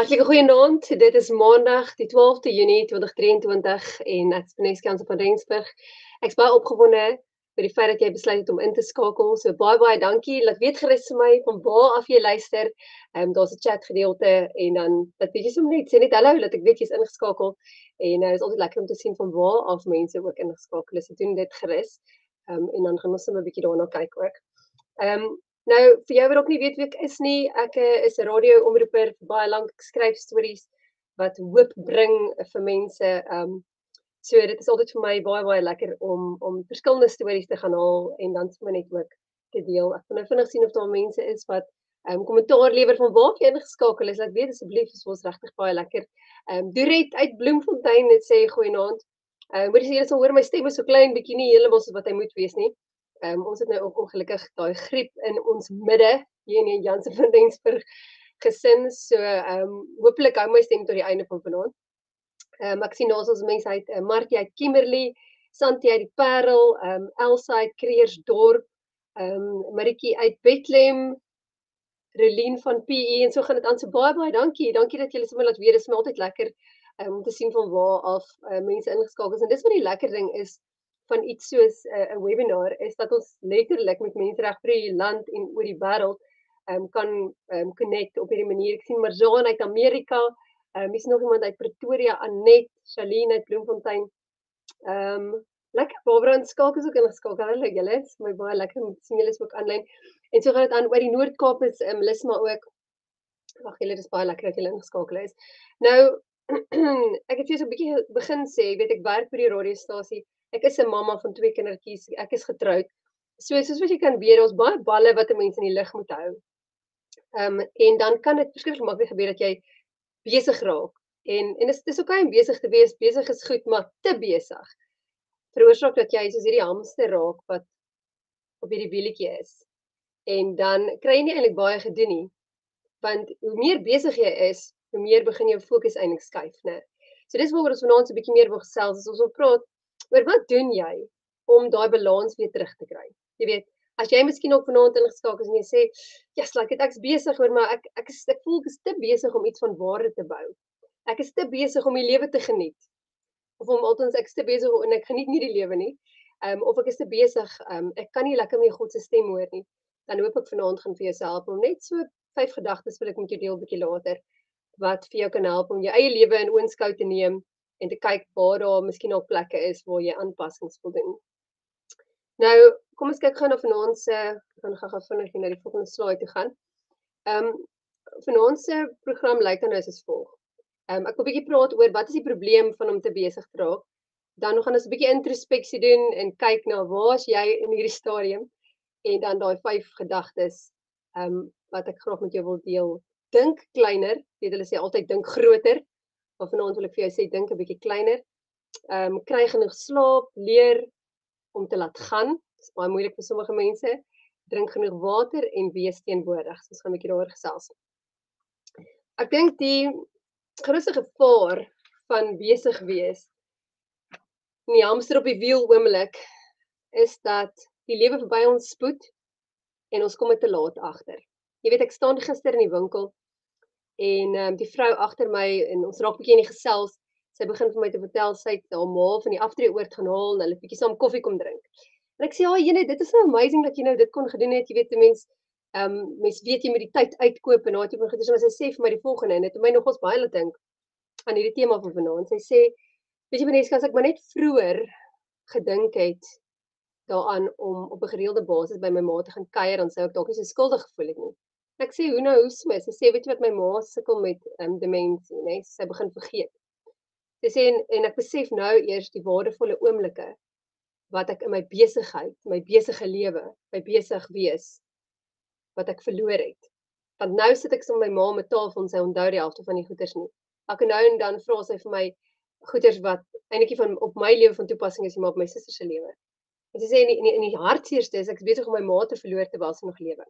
Hartlike goeienaand. Dit is Maandag, die 12de Junie 2023 en ek's Vanessa van Rensburg. Ek's baie opgewonde vir die feit dat jy besluit het om in te skakel. So baie baie dankie. Laat weet gerus vir my van waar af jy luister. Ehm um, daar's 'n chat gedeelte en dan dat weet jy sommer net sê net hallo dat ek weet jy's ingeskakel en uh, is altyd lekker om te sien van waar af mense ook ingeskakel is. So doen dit gerus. Ehm um, en dan gaan ons sommer 'n bietjie daarna kyk ook. Ehm um, Nou vir jou wat ook nie weet wie ek is nie, ek uh, is 'n radio-omroeper vir baie lank skryf stories wat hoop bring vir mense. Ehm um, so dit is altyd vir my baie baie lekker om om verskillende stories te gaan haal en dan sommer net ook te deel. Ek wil nou vinnig sien of daar mense is wat ehm um, kommentaar lewer van waar jy ingeskakel is. Laat weet asseblief, dit was regtig baie lekker. Ehm um, Duret uit Bloemfontein het sê goeienaand. Ehm uh, moet jy sê jy sal hoor my stem is so klein bietjie nie heeltemal so wat hy moet wees nie. Ehm um, ons het nou ook ongelukkig daai griep in ons midde hier in Jansen van Rensburg gesin. So ehm um, hopelik hou my stem tot die einde van vanaand. Ehm um, ek sien nou ons mense uit uh, Martie uit Kimberley, Santi uit die Parel, ehm um, Elsa uit Kreersdorp, ehm um, Maritjie uit Bethlehem, Relien van PE en so gaan dit aan so baie baie dankie. Dankie dat julle sommer laat weet. Dit is my altyd lekker um, om te sien van waar af uh, mense ingeskakel is. En dis wat die lekker ding is van iets soos 'n uh, webinar is dat ons letterlik met mense reg oor die land en oor die wêreld um, kan um, connect op hierdie manier. Ek sien Marjane uit Amerika, um, is nog iemand uit Pretoria, Anet, Shaline uit Bloemfontein. Ehm um, lekker Barbara en Skalk is ook ingeskakel. Hallo julle, is my baie lekker om sien julle is ook aanlyn. En so gaan dit aan oor die Noord-Kaap is um, Lisma ook. Wag, julle is baie lekker dat julle ingeskakel is. Nou ek het vir so 'n bietjie begin sê, weet ek werk by die radiostasie Ek is 'n mamma van twee kindertjies. Ek is getroud. So soos wat jy kan weet, ons baie balle wat 'n mens in die lug moet hou. Ehm um, en dan kan dit verskriklik maklik gebeur dat jy besig raak. En en dis dis okay om besig te wees. Besig is goed, maar te besig veroorsaak dat jy soos hierdie hamster raak wat op hierdie wielietjie is. En dan kry jy nie eintlik baie gedoen nie. Want hoe meer besig jy is, hoe meer begin jou fokus eintlik skuif, né? So dis waaroor ons vanaand so 'n bietjie meer wil gesels. Ons wil praat oor wat doen jy om daai balans weer terug te kry? Jy weet, as jy miskien ook vanaand ingeskakel is en jy sê, "Ja, yes, like ek's besig hoor, maar ek ek is ek voel ek is te besig om iets van waarde te bou. Ek is te besig om die lewe te geniet." Of om altens ek is te besig en ek geniet nie die lewe nie. Ehm um, of ek is te besig, ehm um, ek kan nie lekker meer God se stem hoor nie. Dan hoop ek vanaand gaan vir jou help om net so vyf gedagtes wil ek met jou deel 'n bietjie later wat vir jou kan help om jou eie lewe in oënskou te neem en te kyk waar daar miskien nog plekke is waar jy aanpassings wil doen. Nou, kom ons kyk gou na vanaand se gaan gou-gou vinnig na die volgende slide toe gaan. Ehm um, vanaand se program lyk dan nou as volg. Ehm um, ek wil 'n bietjie praat oor wat is die probleem van om te besig te raak. Dan gaan ons 'n bietjie introspeksie doen en kyk na waar is jy in hierdie stadium en dan daai vyf gedagtes ehm um, wat ek graag met jou wil deel. Dink kleiner, weet hulle sê altyd dink groter. Maar vanaand wil ek vir jou sê dink 'n bietjie kleiner. Ehm um, kry genoeg slaap, leer om te laat gaan. Dit is baie moeilik vir sommige mense. Drink genoeg water en wees teenwoordig. Ons gaan 'n bietjie daaroor gesels. Ek dink die grootste gevaar van besig wees in die hamster op die wiel oomblik is dat die lewe verby ons spoed en ons kom te laat agter. Jy weet ek staan gister in die winkel en ehm um, die vrou agter my en ons raak bietjie in die gesels. Sy begin vir my te vertel sy het haar ma van die aftree oort gaan haal en hulle bietjie saam koffie kom drink. En ek sê ja, jene, dit is nou amazing dat jy nou dit kon gedoen het. Jy weet, mense ehm um, mense weet jy met die tyd uitkoop en daai tipe van goeie. So sy sê vir my die volgende en dit het my nogals baie laat dink aan hierdie tema van vanaand. Sy sê, weet jy Vanessa, as ek maar net vroeër gedink het daaraan om op 'n gereelde basis by my ma te gaan kuier, dan sou ek dalk nie so skuldig gevoel het nie. Ek sê hoe nou hoe so? Sy sê weet jy wat my ma sukkel met um, demensie, nê? Nee? Sy begin vergeet. Sy sê en, en ek besef nou eers die waardevolle oomblikke wat ek in my besigheid, my besige lewe, my besig wees wat ek verloor het. Want nou sit ek saam met my ma met tafel en sy onthou die helfte van die goeders nie. Ek nou en dan vra sy vir my goeders wat eintlik van op my lewe van toepassing is, maar op my suster se lewe. En sy sê in die, in die hartseerste is ek besig om my ma te verloor terwyl sy nog lewe.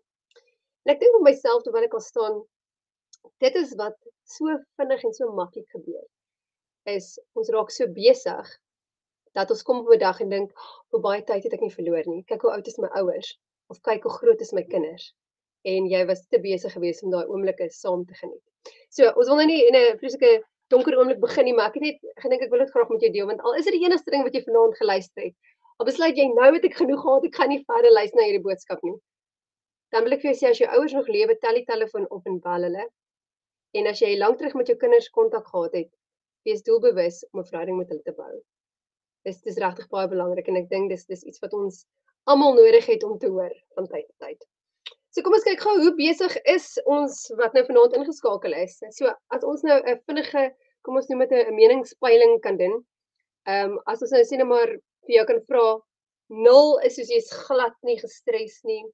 En ek dink vir myself terwyl ek al staan, dit is wat so vinnig en so maklik gebeur. Is ons raak so besig dat ons kom op 'n dag en dink, "Hoe baie tyd het ek nie verloor nie. Kyk hoe oud is my ouers of kyk hoe groot is my kinders." en jy was te besig geweest om daai oomblikke saam te geniet. So, ons wil nou nie in 'n vreeslike donker oomblik begin nie, maar ek het net gedink ek wil dit graag met jou deel want al is dit die enigste ding wat jy vanaand geluister het. Al besluit jy nou het ek genoeg gehad, ek gaan nie verder luister na hierdie boodskap nie. Dan wil ek vir jou sê as jou ouers nog lewe, tel die telefoon op en bel hulle. En as jy lank terug met jou kinders kontak gehad het, wees doelbewus om 'n verhouding met hulle te bou. Dis dis regtig baie belangrik en ek dink dis dis iets wat ons almal nodig het om te hoor van tyd tot tyd. So kom ons kyk gou hoe besig is ons wat nou vanaand ingeskakel is. So as ons nou 'n vinnige, kom ons noem dit 'n meningspeiling kan doen. Ehm um, as ons nou sê net maar vir jou kan vra 0 is soos jy's glad nie gestres nie.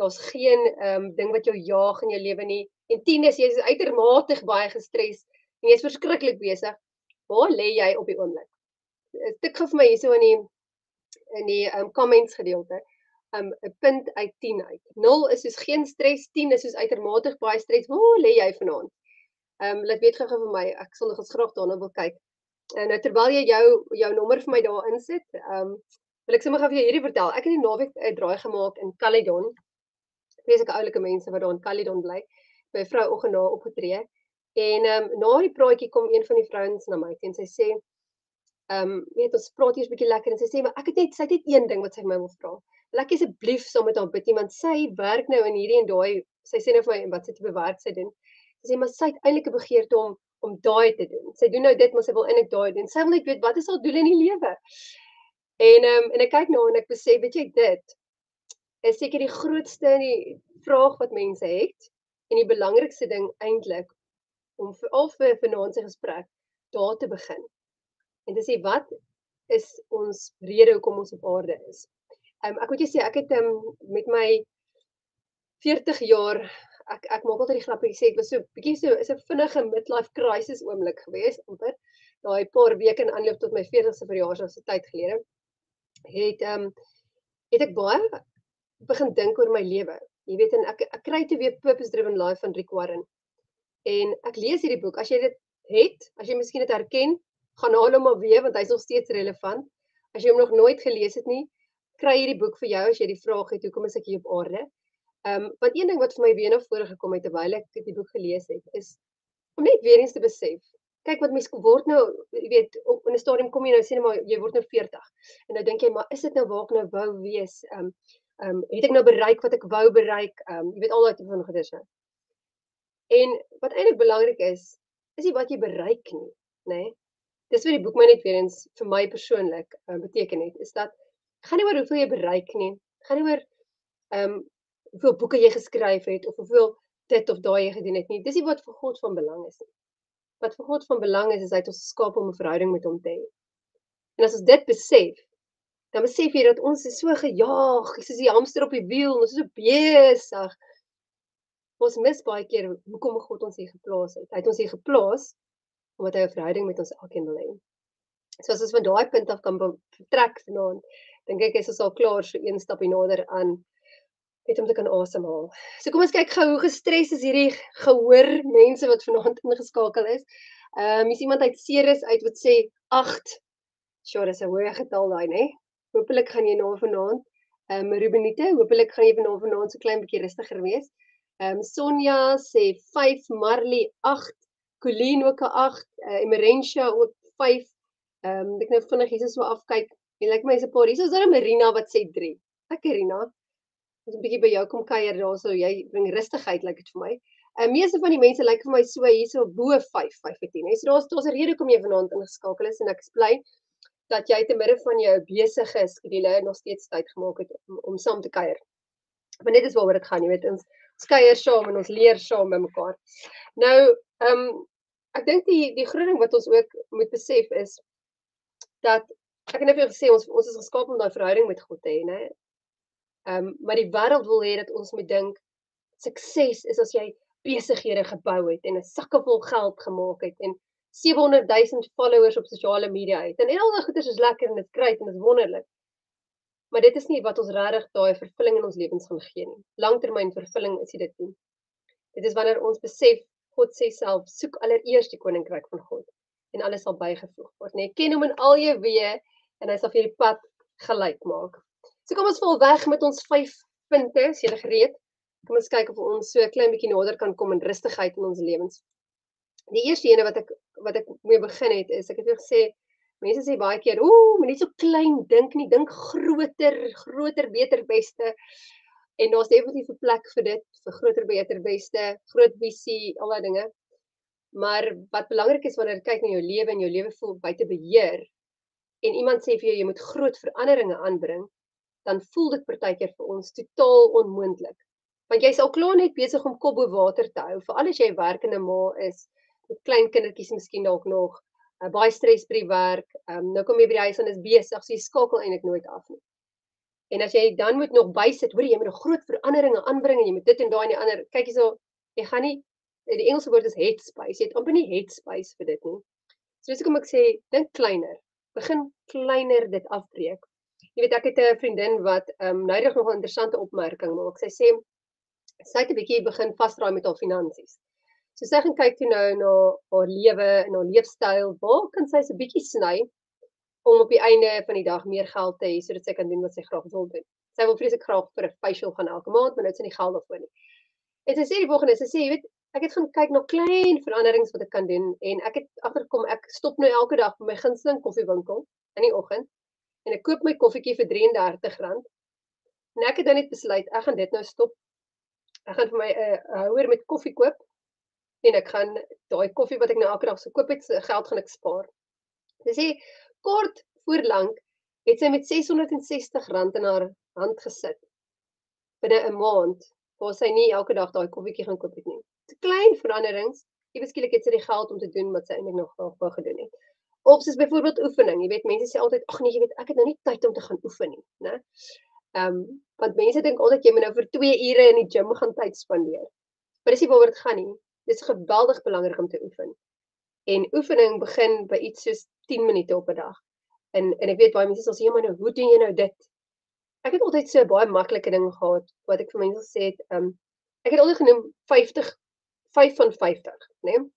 Daar's geen ehm um, ding wat jou jaag in jou lewe nie. En 10 is jy's uitermate baie gestres en jy's verskriklik besig. Waar lê jy op die oomblik? Tik gou vir my hierso in die in die ehm um, comments gedeelte um 'n punt uit 10 uit. 0 is soos geen stres, 10 is soos uitermate baie stres. Waar lê jy vanaand? Um laat weet gou-gou vir my. Ek sal nog eens graag daarna wil kyk. En nou terwyl jy jou jou nommer vir my daar insit, um wil ek sommer gou vir jou hierdie vertel. Ek het die naweek 'n draai gemaak in Caledon. Vreeslike oulike mense wat daar in Caledon bly. By vrou oggend opgetree. En um na die praatjie kom een van die vrouens na my en sy sê Ehm um, weet ons praat hier 'n bietjie lekker. En sy sê maar ek het net sy het net een ding wat sy my wil vra. Lekker asseblief saam met haar bid nie want sy werk nou in hierdie en daai sy sê nou vir my wat sy te bewerk sy doen? Sy sê maar sy het eintlik 'n begeerte om om daai te doen. Sy doen nou dit maar sy wil eintlik daai doen. Sy wil net weet wat is haar doel in die lewe? En um, en ek kyk nou en ek besef weet jy dit is seker die grootste die vraag wat mense het en die belangrikste ding eintlik om vir al vir vanaand se gesprek daar te begin. En sê wat is ons rede hoekom ons op aarde is? Um, ek moet jy sê ek het um, met my 40 jaar ek ek maak altyd die grappie sê dit was so bietjie so is 'n vinnige midlife crisis oomblik gewees amper. Daai paar weke in aanloop tot my 40ste verjaarsdag se tyd gelede het ehm um, het ek baie begin dink oor my lewe jy weet en ek ek kry te weer purpose driven life van Rick Warren en ek lees hierdie boek as jy dit het as jy miskien dit herken gaan haal hom maar weer want hy's nog steeds relevant as jy hom nog nooit gelees het nie kry hierdie boek vir jou as jy die vraag het hoekom is ek hier op aarde. Ehm um, want een ding wat vir my weer na vore gekom het terwyl ek die boek gelees het is om net weer eens te besef. Kyk wat mense word nou, jy weet, op 'n stadium kom jy nou sê net maar jy word nou 40. En nou dink jy maar is dit nou waar ek nou wou wees? Ehm um, ehm um, het ek nou bereik wat ek wou bereik? Ehm um, jy weet al daai tipe van goeders nou. En wat eintlik belangrik is, is nie wat jy bereik nie, nê? Nee? Dis wat die boek my net weer eens vir my persoonlik uh, beteken het, is dat gaan nie oor hoeveel jy bereik nie. Gaan nie oor ehm um, hoeveel boeke jy geskryf het of hoeveel dit of daai jy gedoen het nie. Dis nie wat vir God van belang is nie. Wat vir God van belang is is hy het ons geskaap om 'n verhouding met hom te hê. En as ons dit besef, dan besef jy dat ons is so gejaag, soos die hamster op die wiel, ons is so besig. Ons mis baie keer hoekom God ons hier geplaas het. Hy het ons hier geplaas omdat hy 'n verhouding met ons elkeen wil hê. So as ons van daai punt af kan vertrek vanaand, dink ek is ons al klaar so een stapie nader aan net om te kan asemhaal. So kom ons kyk gou hoe gestres is hierdie gehoor mense wat vanaand ingeskakel is. Ehm um, is iemand uit Ceres uit wat sê 8. Sure, dis 'n hoë getal daai, né? Hoopelik gaan jy na vanaand. Ehm um, Rubenite, hoopelik gaan jy vanaand vanaand so klein bietjie rustiger wees. Ehm um, Sonja sê 5, Marley 8, Colleen ook 'n 8, uh, Emerentia ook 5. Ehm um, ek nou vinnig hier so afkyk. En lyk like my is 'n paar. Hier is daar 'n Marina wat sê 3. Ek Marina. Ons 'n bietjie by jou kom kuier daarso. Jy bring rustigheid lyk like dit vir my. 'n uh, eh, Meeste van die mense lyk like vir my so hierso bo 5, 5 en 10. So daar's daar's 'n rede hoekom jy vanaand ingeskakel is en ek is bly dat jy te midde van jou besige skedule nog steeds tyd gemaak het om, om saam te kuier. Maar net is waaroor dit gaan, jy weet, ons kuier saam en ons leer saam by mekaar. Nou, ehm um, ek dink die die groot ding wat ons ook moet besef is dat ek het net vir gesê ons ons is geskaap om daai verhouding met God te hê, né? Ehm um, maar die wêreld wil hê dat ons moet dink sukses is as jy besighede gebou het en 'n sakke vol geld gemaak het en 700 000 followers op sosiale media het. En al daai goeders is lekker en dit kry en dit is wonderlik. Maar dit is nie wat ons regtig daai vervulling in ons lewens gaan gee nie. Langtermyn vervulling is dit nie. Dit is wanneer ons besef God sê self soek allereers die koninkryk van God en alles sal bygevoeg word, nê. Ken hom in al jou weë en hy sal vir die pad gelyk maak. So kom ons vol weg met ons 5 punte, is jy gereed? Kom ons kyk of ons so 'n klein bietjie nader kan kom in rustigheid in ons lewens. Die eerste ene wat ek wat ek mee begin het is ek het jou gesê mense sê baie keer, "Ooh, moenie so klein dink nie, dink groter, groter, beter, beste." En daar's definitief 'n plek vir dit, vir groter, beter, beste, groot visie, al daai dinge. Maar wat belangrik is wanneer jy kyk na jou lewe en jou lewe voel buite beheer en iemand sê vir jou jy moet groot veranderinge aanbring, dan voel dit partykeer vir ons totaal onmoontlik. Want jy's al klaar net besig om kop bo water te hou, veral as jy 'n werkende ma is klein kindertjies miskien dalk nog, uh, baie stres by die werk. Um, nou kom jy by die huis en is besig, so jy skakel eintlik nooit af nie. En as jy dan moet nog bysit, hoor jy, jy moet 'n groot veranderinge aanbring en jy moet dit en daai en die ander. Kyk hierso, jy gaan nie die Engelse woord is headspace. Jy het amper nie headspace vir dit nie. So dis hoekom ek sê dink kleiner. Begin kleiner dit afbreek. Jy weet ek het 'n vriendin wat ehm um, noudig nog 'n interessante opmerking maak. Sy sê sy het 'n bietjie begin vasdraai met haar finansies. So sy gaan kyk toe nou na haar lewe en haar leefstyl. Waar kan sy so 'n bietjie sny om op die einde van die dag meer geld te hê sodat sy kan doen wat sy graag wil doen. Sy wil vreeslik graag vir 'n facial gaan elke maand, maar nou het sy nie geld daarvoor nie. En sy sê die volgende, sy sê jy weet ek het gaan kyk na klein veranderings wat ek kan doen en ek het agterkom ek stop nou elke dag by my gunsteling koffiewinkel in die oggend en ek koop my koffietjie vir R33. En ek het dan net besluit ek gaan dit nou stop. Ek gaan vir my 'n uh, houer met koffie koop en ek gaan daai koffie wat ek nou elke dag se koop het, geld gaan ek spaar. Dis sê kort voor lank het sy met R660 in haar hand gesit binne 'n maand waar sy nie elke dag daai koffietjie gaan koop het nie te klein veranderings, ewe skielik het sy die geld om te doen wat sy eintlik nog graag wou gedoen het. Of soos byvoorbeeld oefening, jy weet mense sê altyd ag nee, jy weet ek het nou nie tyd om te gaan oefen nie, né? Ehm um, want mense dink altyd jy moet nou vir 2 ure in die gim gaan tyd spandeer. Maar dis nie waaroor dit gaan nie. Dis geweldig belangrik om te oefen. En oefening begin by iets soos 10 minute op 'n dag. En en ek weet baie mense sê, "Ja, maar nou, hoe doen jy nou dit?" Ek het altyd so 'n baie maklike ding gehad wat ek vir mense sê het, ehm um, ek het altyd genoem 50 5 van 50, né? Nee?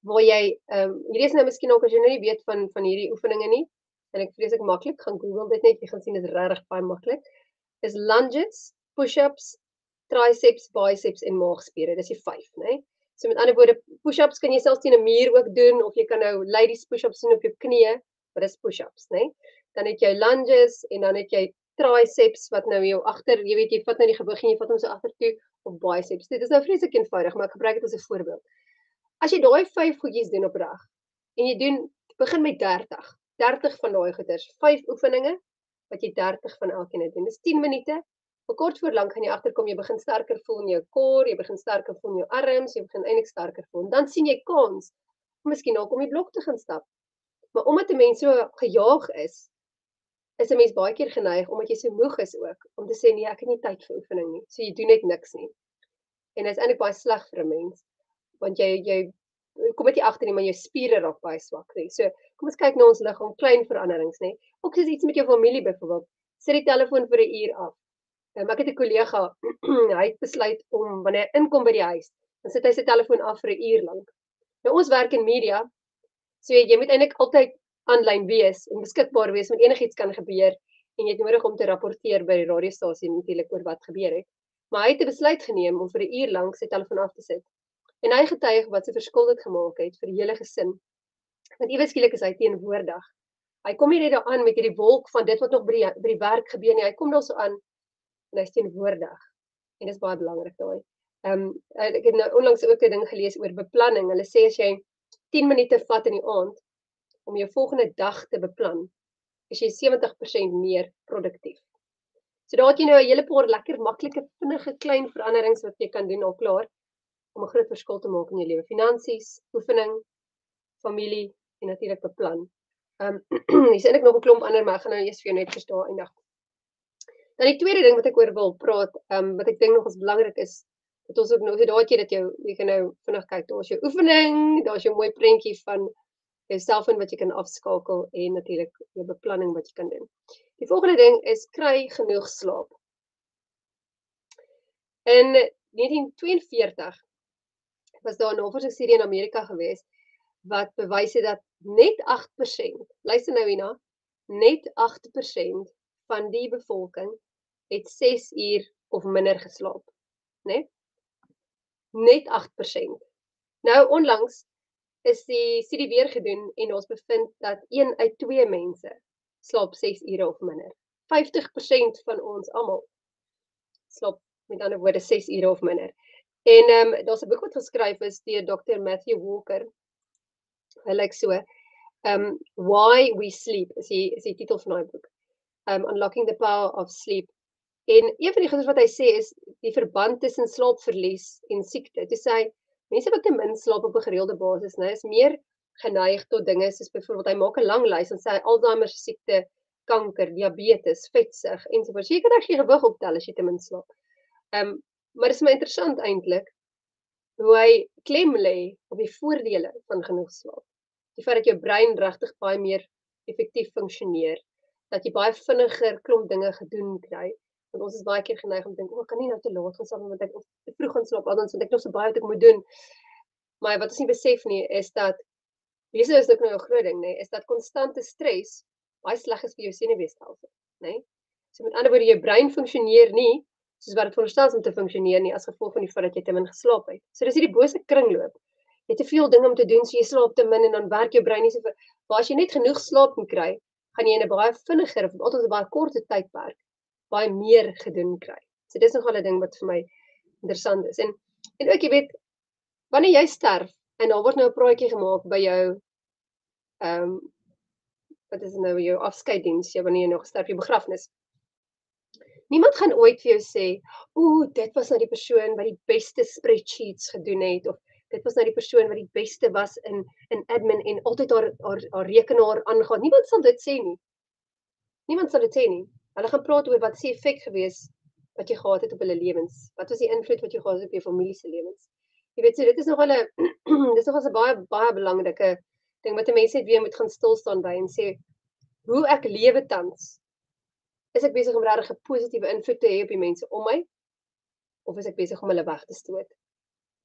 Waar jy ehm um, hierdie is nou miskien ook as jy nou nie weet van van hierdie oefeninge nie, en ek vrees ek maklik gaan Google dit net, jy gaan sien dit is regtig baie maklik. Is lunges, push-ups, triceps, biceps en maagspiere. Dis die 5, né? Nee? So met ander woorde, push-ups kan jy selfs teen 'n muur ook doen of jy kan nou ladies push-ups doen op jou knieë, maar dis push-ups, né? Nee? Dan het jy lunges en dan het jy triceps wat nou jou agter, jy weet jy vat nou die gewig en jy vat hom so agtertoe op biceps. Dit is nou vreeslik eenvoudig, maar ek gebruik dit as 'n voorbeeld. As jy daai 5 goedjies doen op 'n dag en jy doen begin met 30. 30 van daai goeders, 5 oefeninge wat jy 30 van elkeen doen. Dis 10 minute. Vir kort voor lank gaan jy agterkom jy begin sterker voel in jou core, jy begin sterker voel in jou arms, jy begin eintlik sterker voel. Dan sien jy kans om miskien ook om die blok te gaan stap. Maar omdat 'n mens so gejaag is, is 'n mens baie keer geneig omdat jy so moeg is ook om te sê nee, ek het nie tyd vir oefening nie. So jy doen net niks nie. En dit is eintlik baie sleg vir 'n mens want jy jy kom net nie agter nie, maar jou spiere raak baie swak, nê. So kom ons kyk na ons liggaam, klein veranderings, nê. Ook soos iets met jou familie byvoorbeeld. Sit die telefoon vir 'n uur af. Um, ek het 'n kollega, hy het besluit om wanneer hy inkom by die huis, dan sit hy sy telefoon af vir 'n uur lank. Nou ons werk in media. So jy moet eintlik altyd aanlyn wees en beskikbaar wees want enigiets kan gebeur en jy het nodig om te rapporteer by die radiostasie natuurlik oor wat gebeur het. Maar hy het 'n besluit geneem om vir 'n uur lank sy telefoon af te sit. En hy getuig wat sy verskil dit gemaak het vir die hele gesin. Want iewes skielik is hy teenwoordig. Hy kom nie net daar aan met hierdie wolk van dit wat nog by die, by die werk gebeur nie. Hy kom daar so aan en hy's teenwoordig. En dit is baie belangrik daai. Ehm um, ek het nou onlangs ook 'n ding gelees oor beplanning. Hulle sê as jy 10 minute vat in die aand om jou volgende dag te beplan, is jy 70% meer produktief. So daar het jy nou 'n hele paar lekker maklike vinnige klein veranderings wat jy kan doen al klaar om 'n groot verskil te maak in jou lewe. Finansies, oefening, familie en natuurlik beplan. Ehm um, hier's eintlik nog 'n klomp ander, maar ek gaan nou eers vir jou net verstaan eindig. Dan die tweede ding wat ek oor wil praat, ehm um, wat ek dink nog is belangrik is dat ons ook nou so daai jy dat jou jy kan nou vinnig kyk, daar's jou oefening, daar's jou mooi prentjie van jou selfoon wat jy kan afskakel en natuurlik jou beplanning wat jy kan doen. Die volgende ding is kry genoeg slaap. In 1942 was daar 'n navorsingsstudie in Amerika gewees wat bewys het dat net 8%, luister nou hierna, net 8% van die bevolking het 6 uur of minder geslaap né? Nee? Net 8%. Nou onlangs is die studie weer gedoen en ons bevind dat 1 uit 2 mense slaap 6 ure of minder. 50% van ons almal slaap met ander woorde 6 ure of minder. En ehm um, daar's 'n boek wat geskryf is deur Dr. Matthew Walker. Hy lyk so. Ehm um, Why We Sleep is die is die titel van daai boek. Um Unlocking the Power of Sleep. En een van die goeie wat hy sê is die verband tussen slaapverlies en siekte. Dit sê mense wat te min slaap op 'n gereelde basis, né, is meer geneig tot dinge soos byvoorbeeld hy maak 'n lang lys en sê Alzheimer siekte, kanker, diabetes, vetsug ensovoorts. Jy kan reg jy gewig optel as jy te min slaap. Ehm um, maar dit is my interessant eintlik hoe hy klem lê op die voordele van genoeg slaap. Die feit dat jou brein regtig baie meer effektief funksioneer, dat jy baie vinniger klomp dinge gedoen kry. Want ons is baie keer geneig om te dink, "O, oh, kan nie nou te laat gaan slaap want ek of te vroeg gaan slaap, anders want ek nog so baie wat ek moet doen." Maar wat ons nie besef nie is dat hierdie is ook nou 'n groot ding, nê, is dat konstante stres baie sleg is vir jou senuweestelsel, nê? So met ander woorde, jou brein funksioneer nie soos wat dit veronderstel is om te funksioneer nie as gevolg van die feit dat jy te min geslaap het. So dis hierdie bose kringloop. Jy het te veel dinge om te doen, so jy slaap te min en dan werk jou brein nie so vir waar as jy net genoeg slaap kan kry, gaan jy in 'n baie vinniger of altyd 'n baie korter tydperk baie meer gedoen kry. So dis nogal 'n ding wat vir my interessant is. En en ook jy weet wanneer jy sterf en daar word nou 'n praatjie gemaak by jou ehm um, wat is nou jou afskeidiens, jy wanneer jy nog sterf, jou begrafnis. Niemand gaan ooit vir jou sê, "Ooh, dit was nou die persoon wat die beste spreadsheets gedoen het of dit was nou die persoon wat die beste was in in admin en altyd haar haar, haar rekenaar aangaan." Niemand sal dit sê nie. Niemand sal dit sê nie. Hulle gaan praat oor wat se effek gewees wat jy gehad het op hulle lewens. Wat was die invloed wat jy gehad het op jou familie se lewens? Jy weet, so dit is nog 'n dis nog 'n baie baie belangrike ding wat mense net weer moet gaan stil staan by en sê hoe ek lewe tans is ek besig om regtig 'n positiewe invloed te hê op die mense om my of is ek besig om hulle weg te stoot?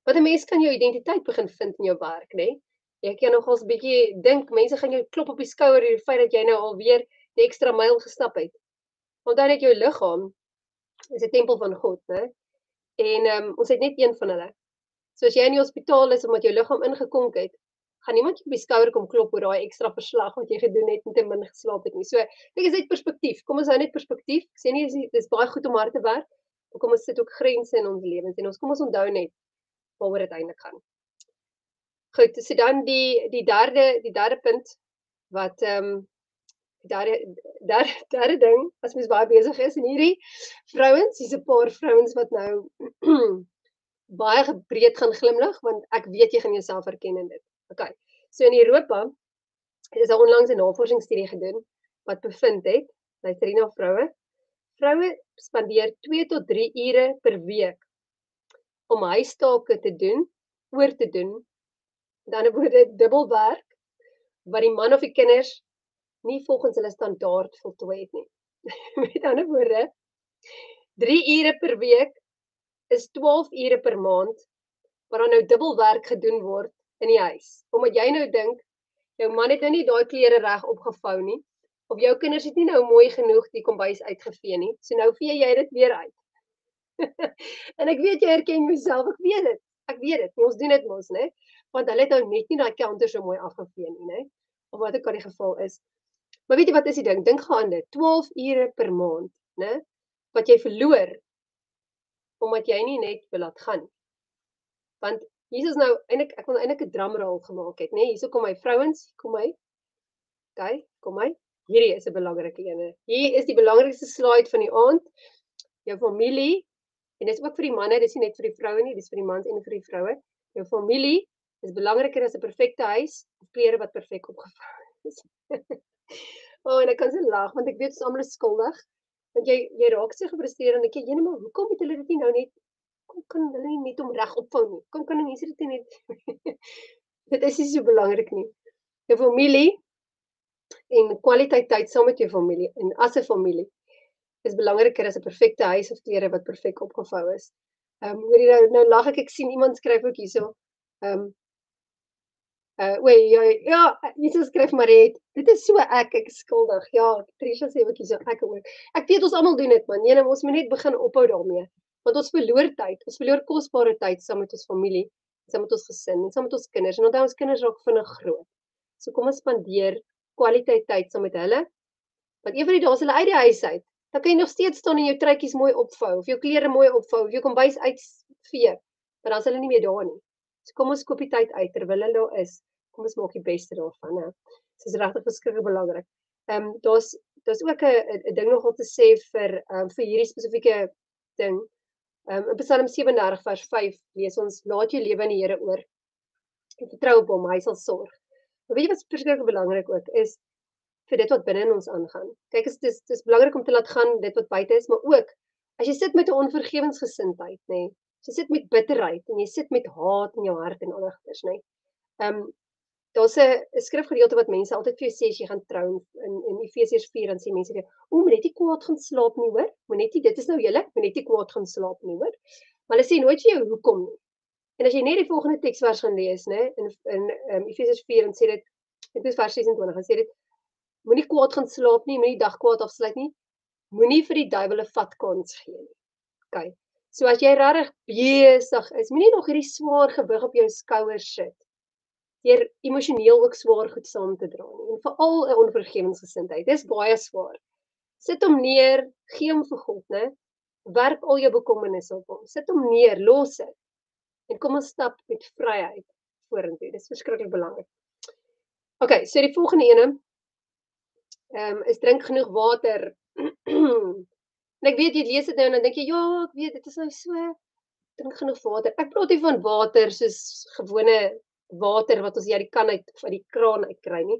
Want 'n mens kan jou identiteit begin vind in jou werk, nê? Nee? Jy kan nogals 'n bietjie dink mense gaan jou klop op die skouer oor die feit dat jy nou alweer die ekstra myl gestap het. Dan het jou liggaam is 'n tempel van God, né? En ehm um, ons het net een van hulle. So as jy in die hospitaal is omdat jou liggaam ingekonk het, gaan iemand jou op die skouer kom klop oor daai ekstra verslag wat jy gedoen het en te min geslaap het nie. So, ek is uit perspektief. Kom ons hou net perspektief. Ek sê nie dis baie goed om hard te werk. Maar kom ons sit ook grense in ons lewens en ons kom ons onthou net waaroor dit eintlik gaan. Goed, so dan die die derde die derde punt wat ehm um, daar daar daar ding as mens baie besig is en hierdie vrouens, hier's 'n paar vrouens wat nou baie gebreed gaan glimlag want ek weet jy gaan jouself herken in dit. Okay. So in Europa is daar onlangs 'n navorsingsstudie gedoen wat bevind het, luister hier na vroue. Vroue spandeer 2 tot 3 ure per week om huistake te doen, oor te doen. Dan word dit dubbel werk wat die man of die kinders nie volgens hulle standaard voltooi het nie. Met ander woorde, 3 ure per week is 12 ure per maand waar dan nou dubbel werk gedoen word in die huis. Omdat jy nou dink jou man het nou nie daai klere reg opgevou nie of jou kinders het nie nou mooi genoeg die kombuis uitgevee nie. So nou vee jy dit weer uit. en ek weet jy herken jouself, ek weet dit. Ek weet dit. Ons doen dit mos, né? Want hulle het nou net nie daai counter so mooi afgevee nie, né? Of wat ook al die geval is. Maar weet jy wat is die ding? Dink gaan dit 12 ure per maand, né? Wat jy verloor omdat jy nie net wil laat gaan. Want is nou eintlik ek wil eintlik 'n drumroll gemaak het, nê? Nee, hierso kom my vrouens, kom my. OK, kom my. Hierdie is 'n belangrike ene. Hier is die belangrikste slide van die aand. Jou familie en dit is ook vir die manne, dis nie net vir die vroue nie, dis vir die mans en vir die vroue. Jou familie is belangriker as 'n perfekte huis of klere wat perfek opgevou is. o, oh, en ek kan se lag want ek weet ons almal is skuldig. Want jy jy raak so gefrustreerd en ek sê, "Jene, maar hoekom het hulle dit nie nou net kom kan hulle nie net om reg opvou nie. Kom kan mense dit net dit is nie so belangrik nie. Jou familie en kwaliteit tyd saam met jou familie en as 'n familie is belangriker as 'n perfekte huis of klere wat perfek opgevou is. Ehm um, hoor jy nou nou lag ek ek sien iemand skryf ook hierso. Ehm um, uh wait ja ja Jesus skryf maar dit dit is so ek ek skuldig ja Trisha sê ook hierso ek ook ek weet ons almal doen dit man nee ons moet net begin ophou daarmee Want ons verloor tyd, ons verloor kosbare tyd saam met ons familie, saam met ons gesin, saam met ons kinders. En onthou ons kinders raak vinnig groot. So kom ons spandeer kwaliteit tyd saam met hulle. Want een van die dae as hulle uit die huis uit, dan kan jy nog steeds staan en jou truitjies mooi opvou of jou klere mooi opvou of jou kombuis uitvee. Maar dan is hulle nie meer daar nie. So kom ons koop die tyd uit terwyl hulle daar is. Kom ons maak die beste daarvan, hè. Dit is regtig verskriklik belangrik. Ehm um, daar's daar's ook 'n 'n ding nog om te sê vir um, vir hierdie spesifieke ding. Ehm um, in Psalm 37 vers 5 lees ons laat jou lewe aan die Here oor. Vertrou op hom, hy sal sorg. Maar weet jy wat verskriklik belangrik ook is vir dit wat binne in ons aangaan. Kyk, dit is dit is belangrik om te laat gaan dit wat buite is, maar ook as jy sit met 'n onvergewensgesindheid, nê. Jy sit met bitterheid en jy sit met haat in jou hart en algeders, nê. Nee, ehm um, daar's 'n skrifgedeelte wat mense altyd vir jou sê as jy gaan trou in in Efesiërs 4 dan sê mense vir jou, "O, moet net nie kwaad gaan slaap nie, hoor? Moet net nie dit is nou julle, moet net nie kwaad gaan slaap nie, hoor?" Maar hulle sê nooit vir jou hoekom nie. En as jy net die volgende teksvers gaan lees, nê, in in um, Efesiërs 4 dan sê dit dit is vers 26, dan sê dit moenie kwaad gaan slaap nie, moenie dag kwaad afsluit nie. Moenie vir die duiwel 'n vat kans gee nie. OK. So as jy regtig besig is, moenie nog hierdie swaar gewig op jou skouers sit deur emosioneel ook swaar goed saam te dra nie. En veral 'n onvergewensgesindheid. Dis baie swaar. Sit hom neer, gee hom vir God, né? Werk al jou bekommernisse op hom. Sit hom neer, los dit. En kom ons stap met vryheid vorentoe. Dis verskriklik belangrik. OK, so die volgende ene ehm um, is drink genoeg water. en ek weet jy lees dit nou en dan dink jy ja, ek weet dit is nou so drink genoeg water. Ek praat nie van water soos gewone water wat ons hier uit die kan uit van die kraan uit kry nie.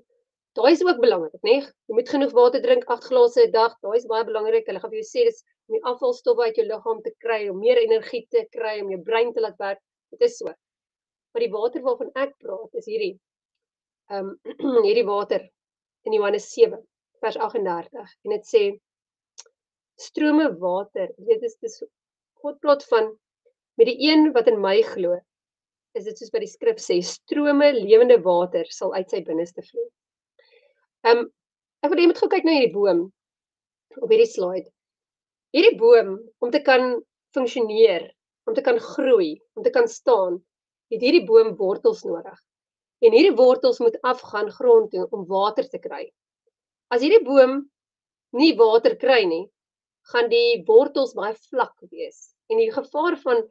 Daai is ook belangrik, né? Jy moet genoeg water drink, 8 glase 'n dag. Daai is baie belangrik. Hulle gaan vir jou sê dis om die afvalstowwe uit jou liggaam te kry, om meer energie te kry, om jou brein te laat werk. Dit is so. Maar die water waarvan ek praat is hierdie. Ehm um, hierdie water in Johannes 7 vers 38 en dit sê strome water. Dit is dis God praat van met die een wat in my glo is dit soos by die skrif sê strome lewende water sal uit sy binneste vloei. Ehm um, ek wil net moet gou kyk na hierdie boom op hierdie slide. Hierdie boom om te kan funksioneer, om te kan groei, om te kan staan, het hierdie boom wortels nodig. En hierdie wortels moet afgaan grond toe om water te kry. As hierdie boom nie water kry nie, gaan die wortels baie vlak wees. En die gevaar van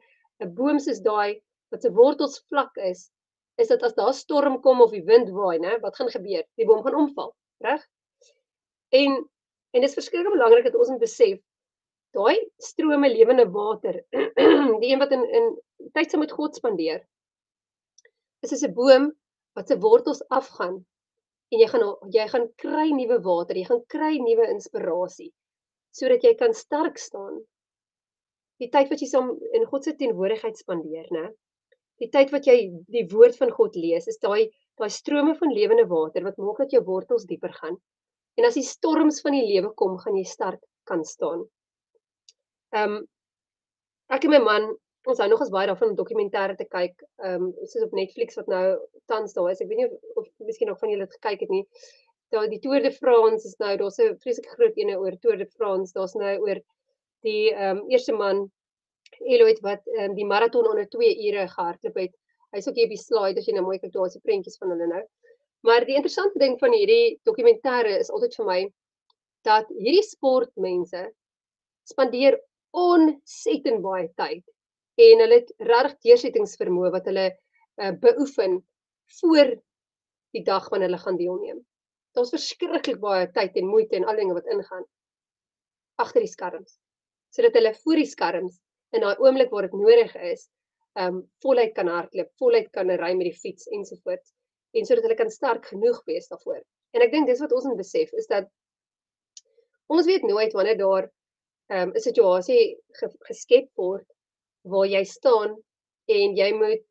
'n boom soos daai wat se wortels vlak is, is dit as daar storm kom of die wind waai, né, wat gaan gebeur? Die boom gaan omval, reg? En en dit is verskriklik belangrik dat ons moet besef daai strome lewende water, die een wat in in tyd saam met God spandeer, is soos 'n boom wat se wortels afgaan en jy gaan jy gaan kry nuwe water, jy gaan kry nuwe inspirasie sodat jy kan sterk staan. Die tyd wat jy saam in God se teenwoordigheid spandeer, né? die tyd wat jy die woord van God lees, is daai daai strome van lewende water wat maak dat jou wortels dieper gaan. En as die storms van die lewe kom, gaan jy sterk kan staan. Ehm um, ek en my man, ons hou nog eens baie daarvan om dokumentêre te kyk, ehm um, soos op Netflix wat nou tans daar is. Ek weet nie of, of miskien nog van julle dit gekyk het nie. Daar die Tour de France is nou, daar's 'n vreeslike groot ene oor Tour de France. Daar's nou oor die ehm um, eerste man Eloid wat um, die maraton onder 2 ure gehardloop het. Hy's ook hier op die slide as jy nou mooi kyk daar is die prentjies van hulle nou. Maar die interessante ding van hierdie dokumentêre is altyd vir my dat hierdie sportmense spandeer ontsettend baie tyd en hulle het regtig deursettingsvermoë wat hulle uh, beoefen voor die dag wanneer hulle gaan deelneem. Daar's verskriklik baie tyd en moeite en al dinge wat ingaan agter die skerms sodat hulle voor die skerms in daai oomblik waar dit nodig is, um, voluit kan hardloop, voluit kan ry met die fiets ensovoorts en sodat hulle kan sterk genoeg wees daarvoor. En ek dink dis wat ons moet besef is dat ons weet nooit wanneer daar ehm um, 'n situasie ge geskep word waar jy staan en jy moet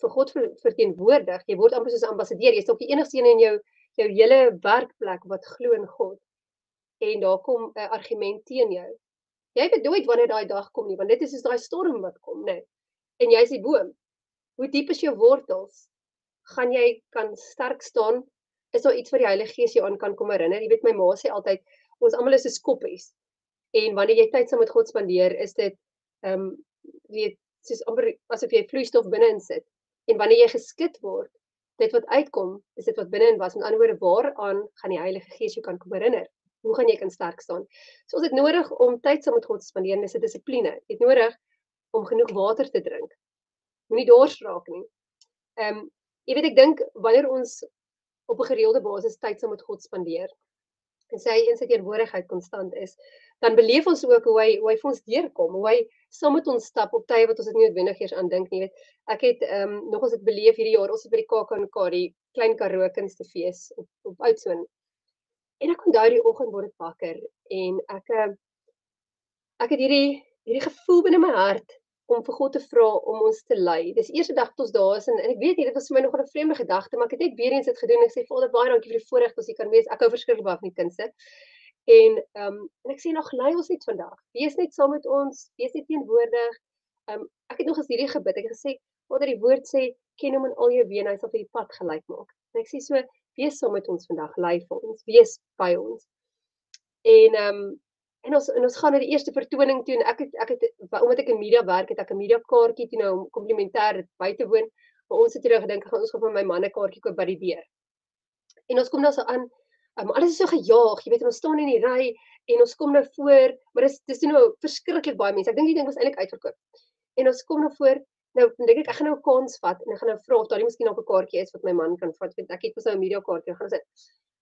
vir God ver, verteenwoordig. Jy word amper soos 'n ambassadeur. Jy's ook die enigste een in jou jou hele werkplek wat glo in God. En daar kom 'n argument teen jou Jy weet nooit wanneer daai dag kom nie, want dit is soos daai storm wat kom, né? En jy's die boom. Hoe diep is jou wortels? Gaan jy kan sterk staan? Is daar iets wat die Heilige Gees jou aan kan kom herinner? Jy weet my ma sê altyd ons almal is soos koppies. En wanneer jy tyd saam met God spandeer, is dit ehm um, weet soos amper asof jy vloeistof binne in sit. En wanneer jy geskit word, dit wat uitkom, is dit wat binne in was. Met ander woorde, waaraan gaan die Heilige Gees jou kan kom herinner? Hoe gaan jy kan sterk staan? So ons het nodig om tyd saam met God te spandeer, dis 'n dissipline. Jy het nodig om genoeg water te drink. Moenie dors raak nie. Ehm um, jy weet ek dink wanneer ons op 'n gereelde basis tyd saam met God spandeer en sy in sy teenwoordigheid konstant is, dan beleef ons ook hoe hy hoe hy vir ons deurkom, hoe hy saam met ons stap op tye wat ons dit nie noodwendig eers aan dink nie, weet. Ek het ehm um, nog ons het beleef hierdie jaar, ons het by die KAK die klein Karoo kunstefees op op Oudtshoorn. En ek onthou die oggend word ek wakker en ek uh, ek het hierdie hierdie gevoel binne my hart om vir God te vra om ons te lei. Dis eerste dag tot ons daar is en, en ek weet nie dit was vir my nog 'n vreemde gedagte, maar ek het net weer eens dit gedoen. Ek sê Vader, baie dankie vir die voorreg dat ons hier kan wees. Ek hou verskriklik baie van die kindse. En ehm um, en ek sê nog lei ons net vandag. Wees net saam met ons, wees net teenwoordig. Ehm um, ek het nog as hierdie gebid. Ek het gesê Vader, die woord sê ken hom in al jou weë en hy sal vir die pad gelyk maak. En ek sê so wees saam met ons vandag, lei vir ons, wees by ons. En ehm um, en ons en ons gaan na die eerste vertoning toe en ek het ek het omdat ek in media werk het ek 'n media kaartjie toe nou om komplementêr by te woon. Maar ons het hier gedink gaan ons gaan vir my man 'n kaartjie koop by die deur. En ons kom dan so aan um, alles is so gejaag, jy weet ons staan in die ry en ons kom nou voor, maar dis dis nou verskriklik baie mense. Ek dink die ding was eintlik uitverkoop. En ons kom nou voor, nou dink ek ek gaan nou 'n kans vat en ek gaan nou vra of daar nie miskien nog 'n kaartjie is wat my man kan vat want ek het mos nou 'n media kaartjie gaan sê.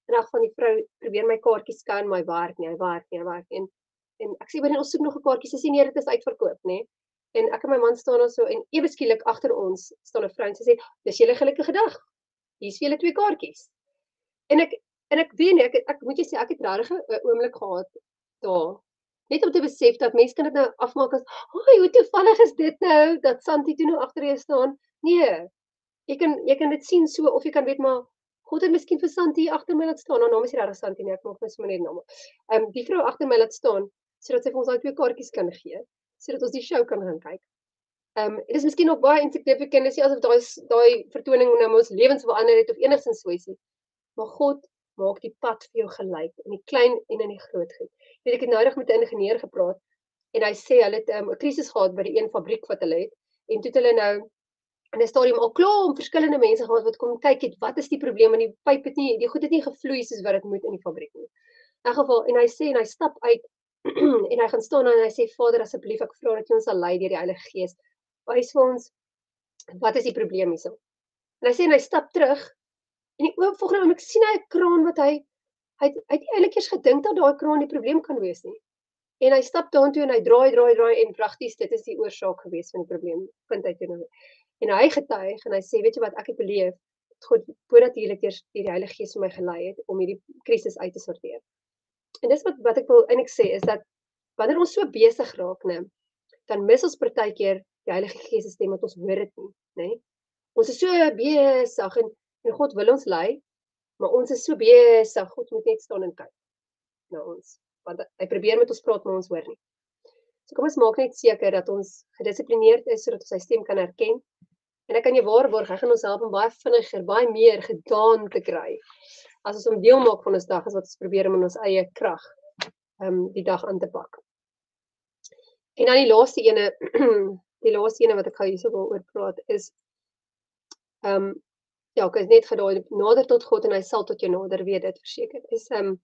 En dan van die vrou probeer my kaartjie scan my werk nie, hy werk nie, hy werk nie. En, en ek sê wanneer ons soek nog 'n kaartjie, sy sê nee, dit is uitverkoop, nê. En ek en my man staan daar so en ewe skielik agter ons staan 'n vrou en sy sê dis julle gelukkige dag. Hier's vir julle twee kaartjies. En ek En ek weet nie, ek ek moet jy sê ek het regtig 'n oomblik gehad daar. Net om te besef dat mense kan dit nou afmaak as, "Ag, hoe toevallig is dit nou dat Santi toe nou agter jou staan." Nee. Jy kan jy kan dit sien so of jy kan weet maar God het miskien vir Santi agter my laat staan. Haar naam is regtig Santi nie, ek maak net sommer net naam. Ehm um, die vrou agter my laat staan sodat sy vir ons daai twee kaartjies kan gee, sodat ons die show kan gaan kyk. Ehm um, dit is miskien nog baie insignificant, dis nie asof daai daai vertoning nou ons lewens verander het of enigsins so ietsie. Maar God maak die pad vir jou gelyk in die klein en in die groot goed. Weet ek het noudig met 'n ingenieur gepraat en hy sê hulle het 'n um, krisis gehad by die een fabriek wat hulle het en toe het hulle nou in 'n stadium al klaar om verskillende mense gehad wat kom kyk het wat is die probleem met die pyp het nie die goed het nie gevloei soos wat dit moet in die fabriek nie. In elk geval en hy sê en hy stap uit en hy gaan staan en hy sê Vader asseblief ek vra dat U ons sal lei deur die Heilige Gees. Wys vir ons wat is die probleem hierso. En hy sê en hy stap terug En die oop volgende oomblik sien hy 'n kraan wat hy hy hy het eintlik eers gedink dat daai kraan die probleem kan wees nie. En hy stap daartoe en hy draai draai draai en pragties dit is die oorsaak gewees van die probleem. Punt uit toe. En hy getuig en hy sê weet jy wat ek het beleef God voordatielik eers die Heilige Gees vir my gelei het om hierdie krisis uit te sorteer. En dis wat wat ek wil eintlik sê is dat wanneer ons so besig raak, né, dan mis ons partykeer die Heilige Gees se stem wat ons hoor dit nie, né? Ons is so besig en En God wil ons lei, maar ons is so besig, God moet net staan en kyk na ons. Want hy probeer met ons praat, maar ons hoor nie. So kom ons maak net seker dat ons gedissiplineerd is sodat ons sy stem kan herken. En ek kan jou waarborg, hy gaan ons help om baie vinniger, baie meer gedaan te kry. As ons om deel maak van ons dag as wat ons probeer om in ons eie krag um die dag aan te pak. En dan die laaste ene, die laaste ene wat ek gou hierso wil oor praat is um ja, ek is net gedaai nader tot God en hy sal tot jou nader weet dit verseker. Is ehm um,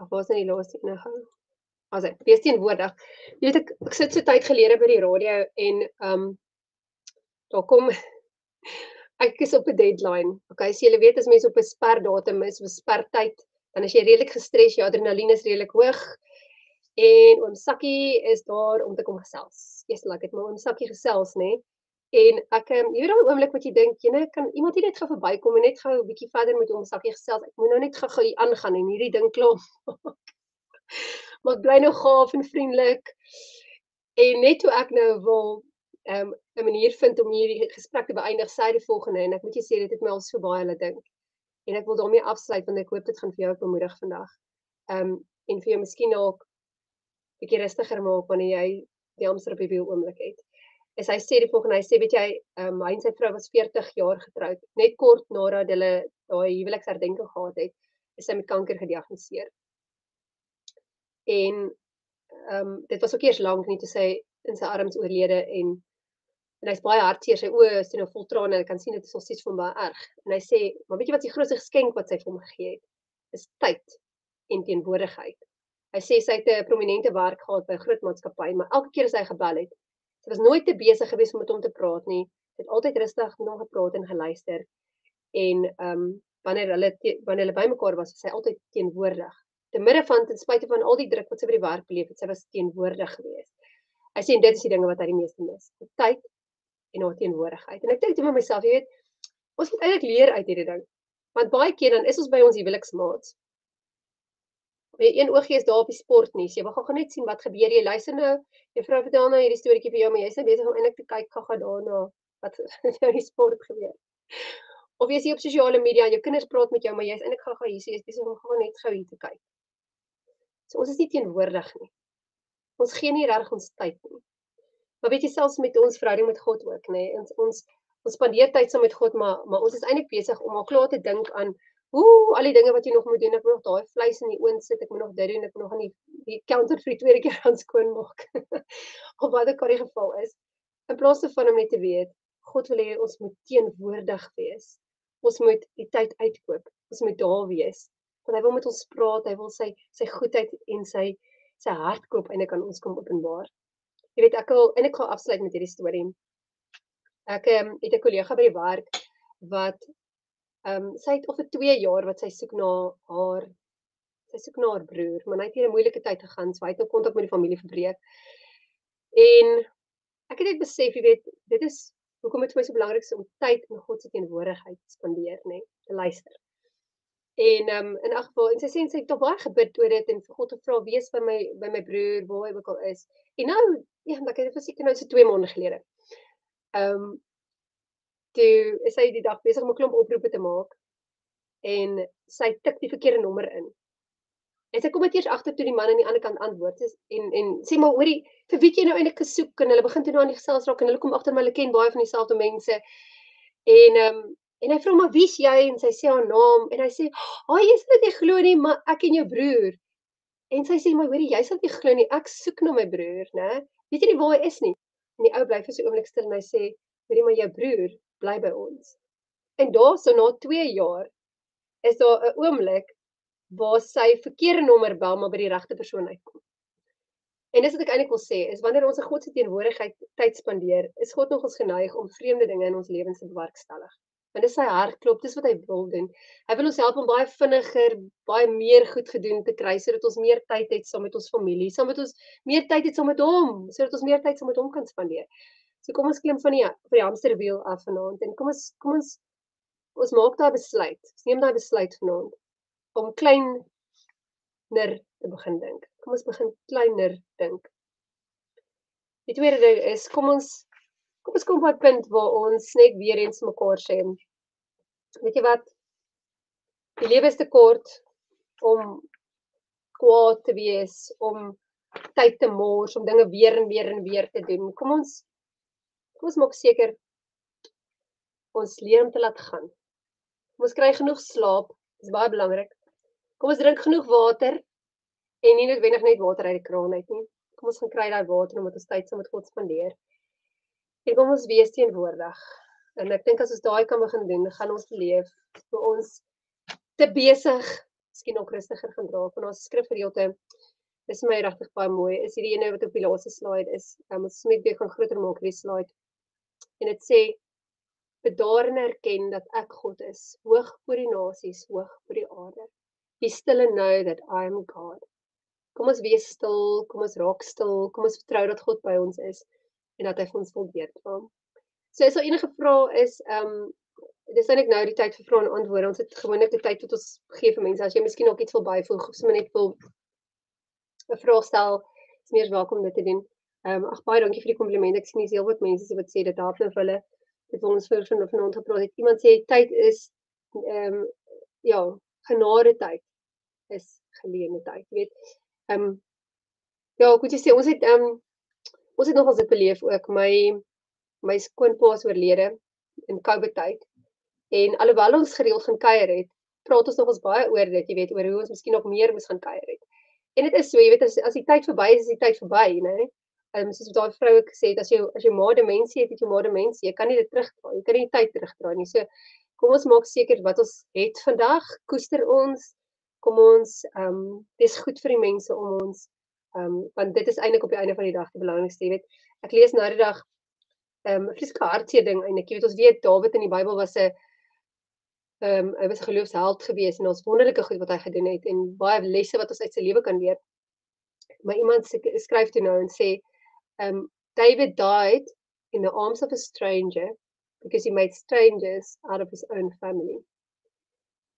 ag was net die laaste een gehou. As ek wees teenwoordig. Jy weet ek ek sit so tyd gelede by die radio en ehm um, daar kom ek is op 'n deadline. Okay, so jy weet as mense op 'n sperdatum is, 'n spertyd, dan is jy redelik gestres, jou adrenalien is redelik hoog. En oom Sakkie is daar om te kom gesels. Eers laat ek maar oom Sakkie gesels, nê? Nee. En ek um, jy weet daai oomblik wat jy dink, jy net kan iemand hier net gou verbykom en net gou 'n bietjie verder met hom sakkie gesels. Ek moet nou net gou-gou hier aangaan en hierdie ding maak. maar bly nou gaaf en vriendelik. En net toe ek nou wil ehm, 'n manier vind om hierdie gesprek te beëindig, sê die volgende en ek moet jy sê dit het my al so baie laat dink. En ek wil daarmee afsluit want ek hoop dit gaan vir jou bemoedig vandag. Ehm um, en vir jou miskien ook 'n bietjie rustiger maak wanneer jy die Amsterdam op die oomblik het is hy sê die volgende hy sê weet jy um, hy en sy vrou was 40 jaar getroud net kort nadat hulle daai huweliksherdenking gehad het is sy met kanker gediagnoseer en ehm um, dit was ook eers lank nie te sê in sy arms oorlede en en hy's baie hartseer sy oë is nou vol trane en ek kan sien dit is nog steeds vir hom baie erg. En hy sê maar weet jy wat die grootste geskenk wat sy vir hom gegee het? Is tyd en teenwoordigheid. Hy sê sy het 'n prominente werk gehad by 'n groot maatskappy maar elke keer as hy gebel het sy was nooit te besig geweest om met hom te praat nie. Sy het altyd rustig met hom gepraat en geluister. En ehm um, wanneer hulle wanneer hulle bymekaar was was sy altyd teenwoordig. Te midde van ten spyte van al die druk wat sy by die werk beleef het sy was teenwoordig geweest. Hy sê dit is die dinge wat hy die meeste mis. Tyd en haar teenwoordigheid. En ek dink toe met myself, jy weet, ons moet eintlik leer uit hierdie ding. Want baie keer dan is ons by ons huweliksmaats. Jy een oogie is daar op die sportnuus. Jy wil gou net sien wat gebeur. Jy luister nou, juffrou vertel nou hierdie storieetjie vir jou, maar jy's nou besig om eintlik te kyk gou-gou daarna wat nou die sport gebeur. Of jy sien op sosiale media, jou kinders praat met jou, maar jy's eintlik gou-gou hier, jy's besig om gou net gou hier te kyk. So ons is nie teenwoordig nie. Ons gee nie reg ons tyd nie. Maar weet jy selfs met ons verhouding met God ook, nê? Nee, ons ons ons spandeer tyd saam met God, maar maar ons is eintlik besig om al klaar te dink aan hoe al die dinge wat jy nog moet doen. Ek moet nog daai vleis in die oond sit, ek moet nog dit doen, ek moet nog aan die die counter vir die tweede keer gaan skoon maak. of wat ook al die geval is. In plaas daarvan om net te weet, God wil hê ons moet teenwoordig wees. Ons moet die tyd uitkoop. Ons moet daar wees. Want hy wil met ons praat, hy wil sy sy goedheid en sy sy hart koop en hy kan ons kom openbaar. Jy weet ek wil en ek gaan afsluit met hierdie storie. Ek um, het 'n kollega by die werk wat ehm um, sy het of vir 2 jaar wat sy soek na haar sy soek na haar broer, maar hy het hier 'n moeilike tyd gegaan, so hy het nou kontak met die familie verbreek. En ek het net besef, jy weet, dit is hoekom dit vir my so belangrik is om tyd in God se teenwoordigheid te spandeer, nê, nee, te luister. En ehm um, in elk geval en sy sê sy het tog baie gebid oor dit en vir God gevra wees by my by my broer waar hy ook al is. En nou Ja, maar ek het dit seker nou so 2 maande gelede. Ehm um, toe is hy die dag besig om 'n klomp oproepe te maak en sy tik die verkeerde nommer in. En sy kom net eers agter toe die man aan die ander kant antwoord is en en sê maar hoorie, vir wie jy nou eintlik gesoek en hulle begin toe nou aan die gesels raak en hulle kom agter my hulle ken baie van dieselfde mense. En ehm um, en hy vra maar wie's jy en sy sê haar naam en hy sê, "Ag, oh, sê dit jy glo nie, maar ek en jou broer." En sy sê maar hoorie, jy sal nie glo nie, ek soek na my broer, né? Weet jy nie waar hy is nie. En die ou bly vir so 'n oomblik stil en hy sê, "Weet jy maar jou broer bly by ons." En daarso na 2 jaar is daar 'n oomblik waar sy verkeerde nommer bel maar by die regte persoon uitkom. En dis wat ek eintlik wil sê, is wanneer ons 'n God se teenwoordigheid tyd spandeer, is God nog ons geneig om vreemde dinge in ons lewens te bewerkstellig want dis sy hartklop, dis wat hy wil doen. Hy wil ons help om baie vinniger, baie meer goed gedoen te kry sodat ons meer tyd het saam met ons familie, saam met ons meer tyd het saam met hom, sodat ons meer tyd saam met hom kan spandeer. So kom ons klim van die van die hamsterwiel af vanaand en kom ons kom ons ons maak daai besluit. Ons neem daai besluit vanaand om kleiner te begin dink. Kom ons begin kleiner dink. Die tweede ding is kom ons kom ons kom op 'n punt waar ons net weer eens mekaar sê. Weet jy wat? Die lewe is te kort om kwaad te wees, om tyd te mors, om dinge weer en weer en weer te doen. Kom ons kom ons maak seker ons leer om te laat gaan. Kom ons kry genoeg slaap, dis baie belangrik. Kom ons drink genoeg water en nie noodwendig net water uit die kraan uit nie. Kom ons gaan kry daai water omdat ons tyd saam met God spandeer. En kom ons wees teenwoordig. En ek dink as ons daai kan begin doen, gaan ons leef vir ons te besig, miskien ook rustiger gaan dra van ons skrifgedeelte. Dis my regtig baie mooi. Is hierdie ene wat op die laaste slide is. Um, ons moet weer gaan groter maak hierdie slide. En dit sê bedaar en erken dat ek God is, hoog oor die nasies, hoog oor die aarde. Be still and know that I am God. Kom ons wees stil, kom ons raak stil, kom ons vertrou dat God by ons is en dat hy vir ons wil weet. So as daar enige vrae is, ehm um, dis eintlik nou die tyd vir vrae en antwoorde. Ons het gewoonlik die tyd wat ons gee vir mense. As jy miskien ook iets wil byvoeg of sommer net wil 'n vraag stel, is meer welkom dit te doen. Ehm um, ag baie dankie vir die komplimente. Ek sien dis heel wat mense wat sê dit help nou vir hulle. Dit ons vir van vanaand gepraat het. Iemand sê tyd is ehm um, ja, genade tyd is geleene tyd. Jy weet, ehm um, ja, ek moet sê ons het ehm um, ons het nogals dit beleef ook my my skoonpa is oorlede in COVID tyd. En alhoewel ons gereeld gaan kuier het, praat ons nogals baie oor dit, jy weet, oor hoe ons miskien nog meer moes gaan kuier het. En dit is so, jy weet as as die tyd verby is, is die tyd verby, né? Ehm um, soos wat daai vroue gesê het, as jy as jy maar demensie het, het jy maar demensie. Jy kan nie dit terugdraai. Jy kan nie tyd terugdraai nie. So kom ons maak seker wat ons het vandag, koester ons. Kom ons ehm um, dis goed vir die mense om ons ehm um, want dit is eintlik op die einde van die dag die belangrikste, jy weet. Ek lees nou die dag ehm um, vreeslike hartseer ding eintlik. Jy weet ons weet Dawid in die Bybel was 'n ehm um, hy was 'n geloofsheld gewees en ons wonderlike goed wat hy gedoen het en baie lesse wat ons uit sy lewe kan leer. Maar iemand skryf toe nou en sê ehm um, David died in the arms of a stranger because he made strangers out of his own family.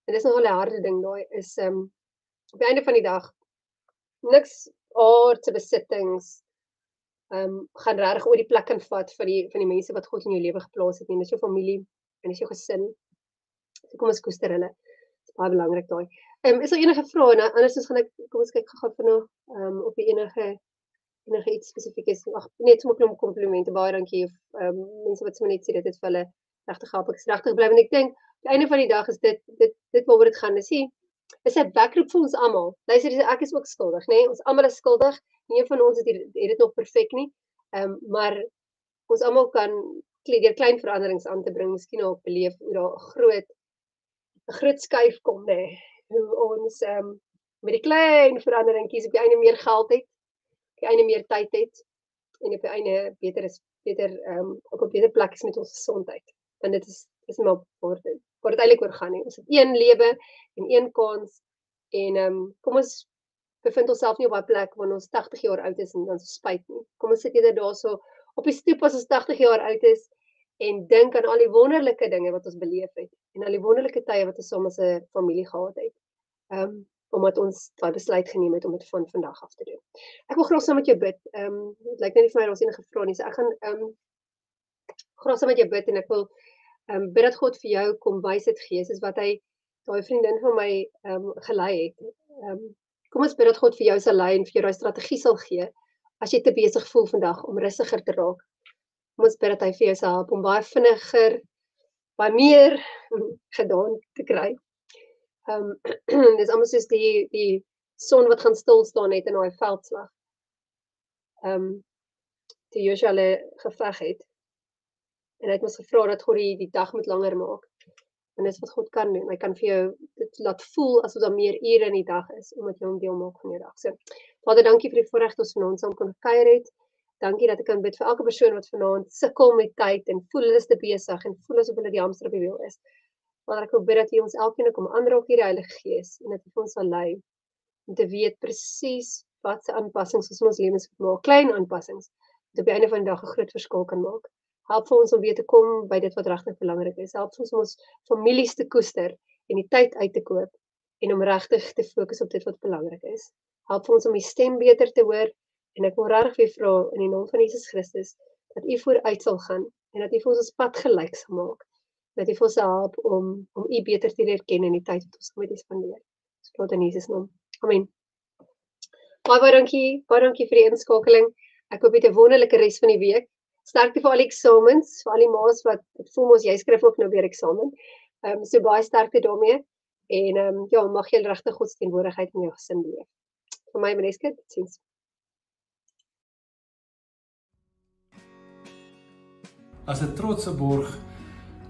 En dis 'n harde ding daai is ehm um, op die einde van die dag niks aardse besittings ehm um, gaan regtig oor die plek kan vat van die van die mense wat God in jou lewe geplaas het nie. Dis jou familie en dis jou gesin. So kom ons koester hulle. Dit is baie belangrik daai. Ehm um, is daar enige vrae? Nou anders gaan ek kom ons kyk gou-gou vir nou ehm um, die enige enige iets spesifiek is. Ag net so 'n klomp komplimente. Baie dankie of ehm um, mense wat sommer net sê dit het vir hulle regtig gehad. Ek is regtig bly want ek dink aan die einde van die dag is dit dit dit waaroor dit gaan. Is nie is 'n backroep vir ons almal. Luister, ek is ook skuldig, nê? Nee? Ons almal is skuldig. Nie een van ons het, hier, het dit nog perfek nie. Ehm um, maar ons almal kan deur klein veranderings aan te bring, miskien ook beleef hoe daar 'n groot 'n groot skuif kom nê. Nee, hoe ons ehm um, met die klein veranderingkies op die einde meer geld het, op die einde meer tyd het en op die einde beter is beter ehm um, op 'n beter plek is met ons gesondheid. Want dit is is maar waar dit waar dit eintlik oor gaan nie. Ons het een lewe en een kans en ehm um, kom ons bevind onsself nie op 'n plek waar ons 80 jaar oud is en dan spyt nie. Kom ons sit eerder daarso op die stoep as ons 80 jaar oud is en dink aan al die wonderlike dinge wat ons beleef het en al die wonderlike tye wat ons saam as 'n familie gehad het. Ehm um, omdat ons daai besluit geneem het om dit van vandag af te doen. Ek wil graag saam met jou bid. Ehm um, dit lyk net nie vir my ons enige vrae nie. So ek gaan ehm um, graag saam met jou bid en ek wil ehm um, bid dat God vir jou kom wysheid gee soos wat hy daai vriendin van my ehm um, gelei het. Ehm um, Kom ons bid dat God vir jou sal lei en vir jou daai strategie sal gee as jy te besig voel vandag om rustiger te raak. Kom ons bid dat hy vir jou sal help om baie vinniger baie meer gedaan te kry. Ehm um, dis almoes soos die die son wat gaan stil staan net in daai veldslag. Ehm um, die Joshua geveg het. En hy het ons gevra dat God die, die dag moet langer maak en dis wat God kan doen. Hy kan vir jou dit laat voel asof daar meer ure in die dag is omdat jy hom deel maak van jou dag. So Vader, dankie vir die voorreg dat ons vanaand saam kon kuier het. Dankie dat ek kan bid vir elke persoon wat vanaand sukkel met tyd en voel hulle is te besig en voel asof hulle die hamster op die wiel is. Vader, ek wil bid dat U ons elkeen kom aanraak hier die Heilige Gees en dat U ons sal lei om te weet presies wat se aanpassings ons in ons lewens moet maak, klein aanpassings wat op die einde van die dag 'n groot verskil kan maak help vir ons om weer te kom by dit wat regtig belangrik is. Help ons om ons families te koester en die tyd uit te koop en om regtig te fokus op dit wat belangrik is. Help ons om die stem beter te hoor en ek wil regtig weer vra in die naam van Jesus Christus dat U vooruit sal gaan en dat U vir ons ons pad gelyk sal maak. Dat U vir ons help om om U beter te leer ken in die tyd wat ons met U spandeer. Ons vra in Jesus naam. Amen. Baie baie dankie. Baie dankie vir die inskakeling. Ek hoop jy het 'n wonderlike res van die week sterkte vir al die eksamens, vir al die ma's wat voel mos jy skryf ook nou weer eksamen. Ehm um, so baie sterkte daarmee en ehm um, ja, mag jy regtig God se teenwoordigheid in jou gesin beleef. Vir my Maneske, totsiens. As 'n trotse borg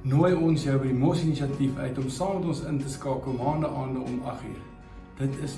nooi ons jou by die Mos inisiatief uit om saam met ons in te skakel maande aande om 8uur. Dit is